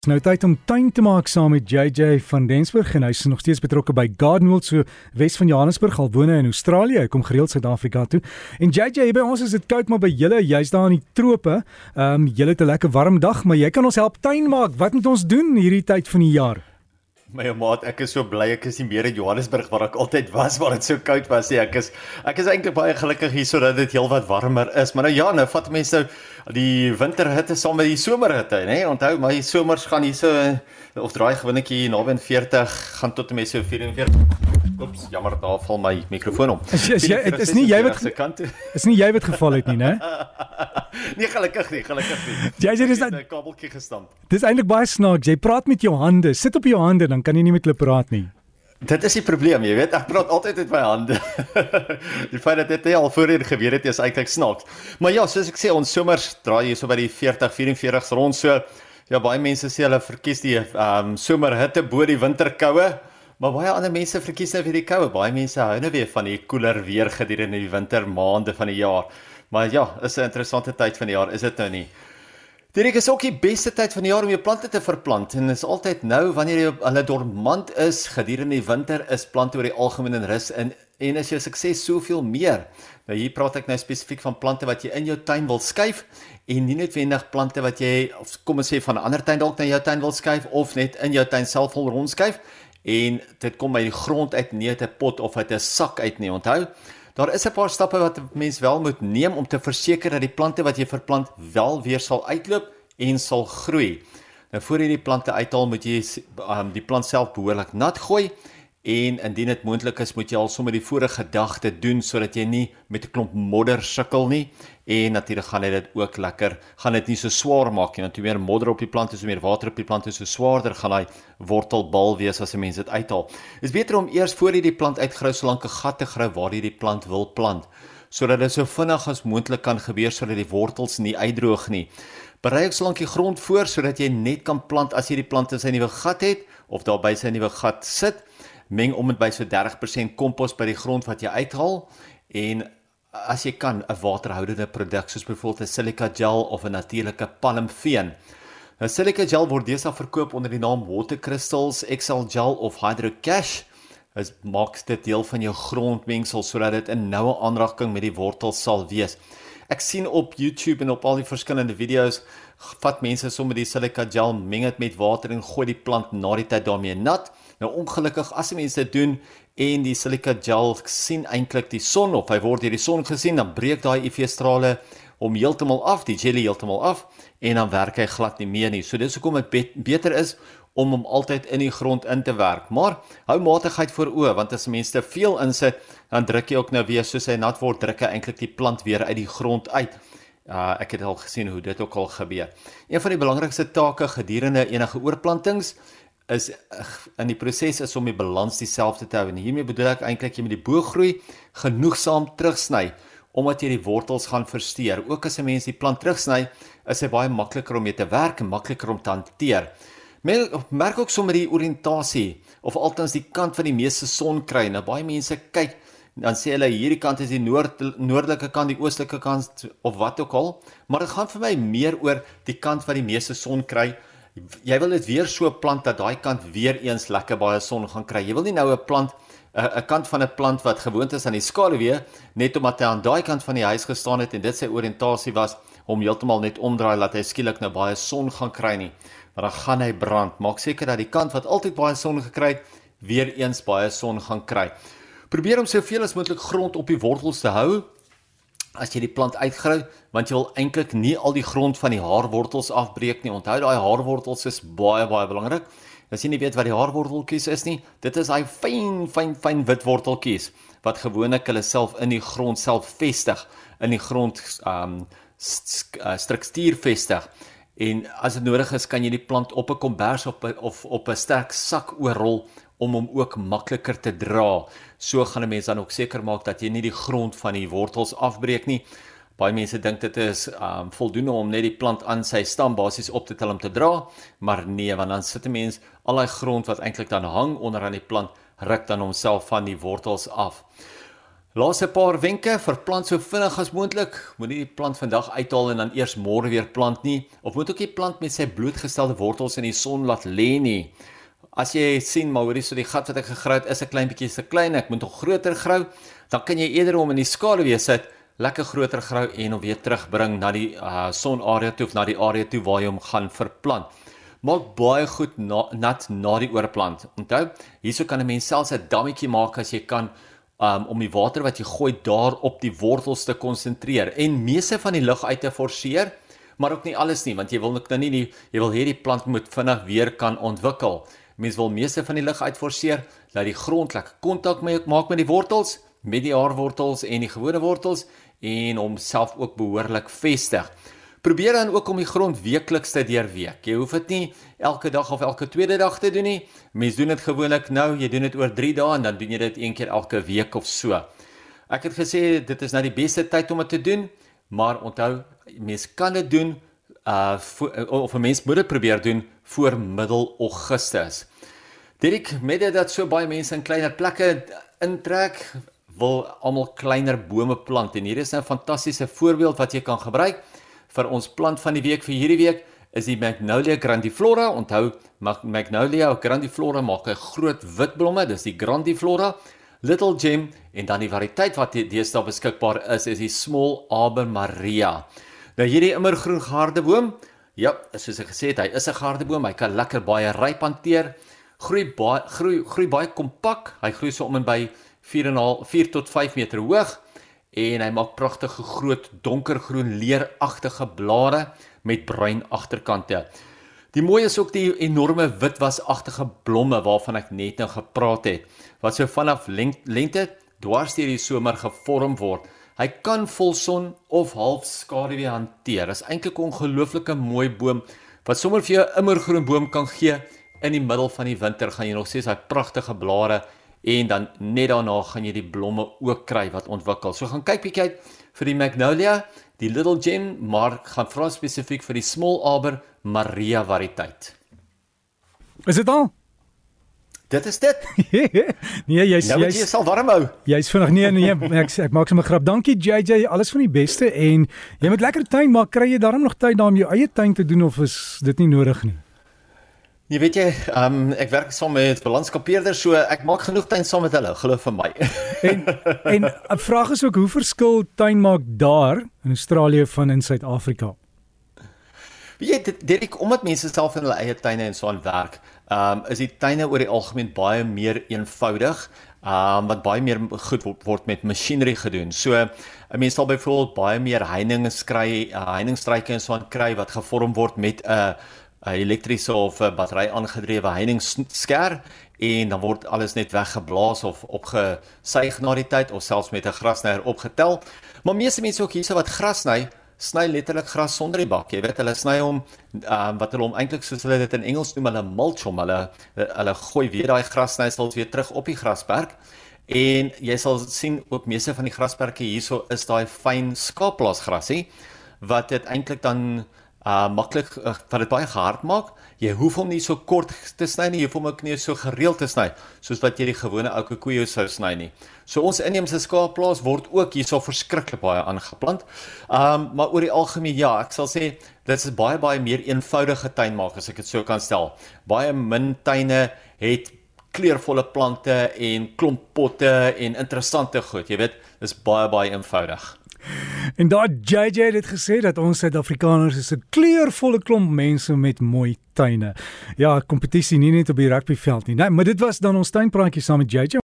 Dis nou tyd om tuin te maak saam met JJ van Densburg en hy is nog steeds betrokke by Gardenwold so Wes van Johannesburg al woon in Australië. Hy kom gereeld Suid-Afrika toe. En JJ, by ons is dit koud maar by julle, jy's daar in die trope. Ehm um, julle het 'n lekker warm dag, maar jy kan ons help tuin maak. Wat moet ons doen hierdie tyd van die jaar? My maat, ek is so bly ek is nie meer in Johannesburg waar ek altyd was waar dit so koud was nie. Ek is ek is eintlik baie gelukkig hier sodat dit heelwat warmer is. Maar nou ja, nou vat mense nou die winterhitte saam met die somerhitte, nê? Onthou, my somers gaan hier so of draai gewinetjie naby 40 gaan tot en met so 44. Oeps, jammer daar val my mikrofoon om. Is, is jy dit is nie jy wat se kant toe. Is nie jy wat geval het nie, né? nee, gelukkig nie, gelukkig nie. Jy sê dis 'n kabeltjie gestamp. Dis eintlik baie snaaks. Jy praat met jou hande. Sit op jou hande dan kan jy nie met hulle praat nie. Dit is die probleem, jy weet, ek praat altyd met my hande. die feit dat dit al voorheen gebeur het, is eintlik snaaks. Maar ja, soos ek sê, ons somers draai hier so by die 40, 44 rond so. Ja, baie mense sê hulle verkies die ehm um, somerhitte bo die winterkoue. Maar baie ander mense verkies nou vir die koue. Baie mense hou nou weer van die koeler weer gedurende die wintermaande van die jaar. Maar ja, is 'n interessante tyd van die jaar, is dit nou nie? Dit is ook die beste tyd van die jaar om jou plante te verplant en is altyd nou wanneer jy hulle dormant is gedurende die winter is plante oor die algemeen in rus in en as jou sukses soveel meer. Nou hier praat ek nou spesifiek van plante wat jy in jou tuin wil skuif en nie noodwendig plante wat jy of kom ons sê van 'n ander tuin dalk na jou tuin wil skuif of net in jou tuin self wil rondskuif en dit kom by die grond uit nie uit 'n pot of uit 'n sak uit nie. Onthou, daar is 'n paar stappe wat 'n mens wel moet neem om te verseker dat die plante wat jy verplant wel weer sal uitloop en sal groei. Nou voor jy die plante uithaal, moet jy um, die plant self behoorlik nat gooi en indien dit moontlik is, moet jy al sommer die vorige gedagte doen sodat jy nie met 'n klomp modder sukkel nie en natuurlik gaan dit ook lekker gaan dit nie so swaar maak nie want hoe meer modder op die plant is hoe meer water op die plant is so swaarder gaan hy wortelbal wees as 'n mens dit uithaal. Dit is beter om eers voor jy die plant uitgrou so lank 'n gat te grou waar jy die plant wil plant sodat dit so vinnig as moontlik kan gebeur sodat die wortels nie uitdroog nie. Berei ek so lank die grond voor sodat jy net kan plant as jy die plant in sy nuwe gat het of daar by sy nuwe gat sit. Meng om dit by so 30% kompos by die grond wat jy uithaal en as jy kan 'n waterhoudende produk soos byvoorbeeld 'n silica gel of 'n natuurlike palmveen. 'n Silica gel word deesdae verkoop onder die naam Water Crystals, Excel Gel of Hydro Cash. Dit maak dit deel van jou grondmengsel sodat dit in noue aanraking met die wortels sal wees. Ek sien op YouTube en op al die verskillende video's vat mense sommer die silica gel, meng dit met water en gooi die plant na die tyd daarmee nat. Nou ongelukkig as mense dit doen en die silica gel sien eintlik die son of hy word deur die son gesien dan breek daai UV-strale om heeltemal af, die jelly heeltemal af en dan werk hy glad nie meer nie. So dis hoekom dit be beter is om hom altyd in die grond in te werk. Maar hou matigheid voor oë want as mense te veel insit, dan druk jy ook nou weer soos hy nat word, druk hy eintlik die plant weer uit die grond uit. Uh ek het al gesien hoe dit ook al gebeur. Een van die belangrikste take gedurende enige oorplantings is in die proses is om die balans dieselfde te hou en hiermee bedoel ek eintlik jy met die bogroei genoegsaam terugsny omdat jy die wortels gaan versteur. Ook as 'n mens die plant terugsny, is hy baie makliker om mee te werk en makliker om te hanteer. Merk ook sommer die oriëntasie of altens die kant van die meeste son kry. Nou baie mense kyk dan sê hulle hierdie kant is die noord noordelike kant, die oostelike kant of wat ook al, maar dit gaan vir my meer oor die kant wat die meeste son kry jy wil dit weer so plant dat daai kant weer eens lekker baie son gaan kry. Jy wil nie nou 'n plant 'n kant van 'n plant wat gewoond is aan die skaduwee net omdat hy aan daai kant van die huis gestaan het en dit sy oriëntasie was om heeltemal net omdraai laat hy skielik nou baie son gaan kry nie. Maar dan gaan hy brand. Maak seker dat die kant wat altyd baie son gekry het, weer eens baie son gaan kry. Probeer om soveel as moontlik grond op die wortels te hou as jy die plant uitgrou want jy wil eintlik nie al die grond van die haarwortels afbreek nie. Onthou daai haarwortels is baie baie belangrik. As jy nie weet wat die haarworteltjies is nie, dit is daai fyn fyn fyn wit worteltjies wat gewoonlik hulle self in die grond self vestig, in die grond um struktuur vestig. En as dit nodig is, kan jy die plant op 'n kombers op of op 'n sterk sak oorrol om hom ook makliker te dra. So gaan 'n mens dan ook seker maak dat jy nie die grond van die wortels afbreek nie. Baie mense dink dit is um voldoende om net die plant aan sy stam basies op te tel om te dra, maar nee, want dan sit 'n mens al daai grond wat eintlik dan hang onder aan die plant ruk dan homself van die wortels af. Laaste paar wenke vir plant so vinnig as moontlik. Moenie die plant vandag uithaal en dan eers môre weer plant nie. Of moet ook nie plant met sy blootgestelde wortels in die son laat lê nie. As jy sien maar hoorie so die gat wat ek gegrou het is 'n klein bietjie te klein, ek moet nog groter grou, dan kan jy eerder hom in die skaduwee sit, lekker groter grou en hom weer terugbring na die uh, sonarea toe of na die area toe waar jy hom gaan verplant. Maak baie goed na, nat na die oorplant. Onthou, hierso kan 'n mens selfs 'n dammetjie maak as jy kan um, om die water wat jy gooi daar op die wortels te konsentreer en meeste van die lug uit te forceer, maar ook nie alles nie want jy wil nou nie die, jy wil hê die plant moet vinnig weer kan ontwikkel. Mens wil meeste van die lug uit forceer dat die grond lekker kontak maak met die wortels, met die haarwortels en die gewone wortels en homself ook behoorlik vestig. Probeer dan ook om die grond weekliks te deurweek. Jy hoef dit nie elke dag of elke tweede dag te doen nie. Mense doen dit gewoonlik nou, jy doen dit oor 3 dae en dan doen jy dit een keer elke week of so. Ek het gesê dit is nou die beste tyd om dit te doen, maar onthou, mense kan dit doen uh of 'n mens moet dit probeer doen voor middel Augustus. Dirk, met dit dat so baie mense in kleiner plekke intrek, wil almal kleiner bome plant en hier is 'n fantastiese voorbeeld wat jy kan gebruik vir ons plant van die week vir hierdie week is die Magnolia grandiflora. Onthou Magnolia grandiflora maak 'n groot wit blomme, dis die grandiflora. Little Gem en dan die variëteit wat deesdae beskikbaar is is die Small Aber Maria. Nou hierdie immergroen gardeboom, ja, soos ek gesê het, hy is 'n gardeboom, hy kan lekker baie ryp hanteer. Groei baie groei groei baie kompak. Hy groei so om en by 4.5 4 tot 5 meter hoog en hy maak pragtige groot donkergroen leeragtige blare met bruin agterkante. Die mooi is ook die enorme witwasagtige blomme waarvan ek net nou gepraat het wat so vanaf lente dwars deur die somer gevorm word. Hy kan volson of half skaduwee hanteer. Dit is eintlik 'n ongelooflike mooi boom wat sommer vir jou immergroen boom kan gee in die middel van die winter gaan jy nog sien hy pragtige blare en dan net daarna gaan jy die blomme ook kry wat ontwikkel. So gaan kyk bietjie uit vir die magnolia, die little gem, maar gaan vra spesifiek vir die small arbor Maria variëteit. Is dit al? Dit is dit. nee, jy's nou jy's jy sal warm hou. Jy's vinnig nee nee, ek ek maak sommer grap. Dankie JJ, alles van die beste en jy moet lekker tuin maak. Kry jy darm nog tyd om jou eie tuin te doen of is dit nie nodig nie? Nee, weet jy, um, ek werk saam met balanskapeerders, so ek maak genoeg tyd saam met hulle, glo vir my. en en 'n vraag is ook hoe verskil tuin maak daar in Australië van in Suid-Afrika? Weet jy, dit ek omdat mense self in hulle eie tuine en so aan werk, um, is die tuine oor die algemeen baie meer eenvoudig. Um wat baie meer goed word met masjinerie gedoen. So 'n mens sal byvoorbeeld baie meer heininge skry, uh, heiningstryke en so aan kry wat gevorm word met 'n uh, 'n elektriese of 'n battery aangedrewe heiningssker en dan word alles net weggeblaas of opgesuig na die tyd of selfs met 'n grasnyer opgetel. Maar meeste mense ook hierse wat gras sny, sny letterlik gras sonder die bak. Jy weet hulle sny hom um, wat hulle hom eintlik soos hulle dit in Engels noem, hulle mulch hom. Hulle hulle gooi weer daai grasnysels weer terug op die grasperk. En jy sal sien ook meeste van die grasperke hierso is daai fyn skaapplaasgrasie wat dit eintlik dan uh maklik uh, wat dit baie hard maak. Jy hoef hom nie so kort te sny nie, jy hoef hom ook nie so gereeld te sny soos wat jy die gewone ou koeie sou sny nie. So ons inheemse skaapplaas word ook hierso verskriklik baie aangeplant. Um maar oor die algemeen ja, ek sal sê dit is baie baie meer eenvoudige tuinmaak as ek dit so kan stel. Baie min tuine het kleurvolle plante en klomp potte en interessante goed. Jy weet, dis baie baie eenvoudig. En daar JJ het dit gesê dat ons Suid-Afrikaners is 'n kleurvolle klomp mense met mooi tuine. Ja, kompetisie nie net op die rugbyveld nie. Nee, maar dit was dan ons tuinpraatjie saam met JJ.